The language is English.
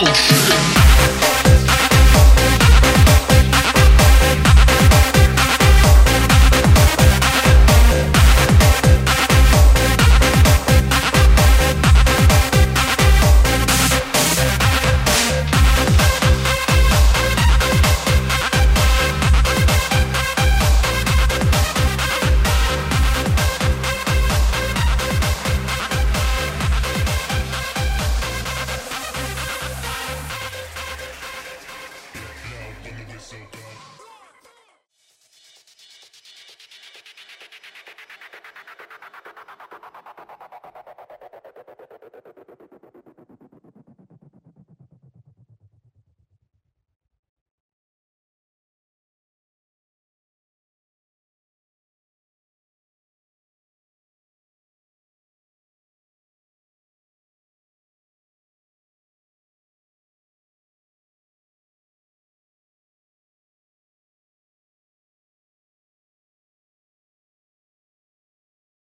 Oh shit.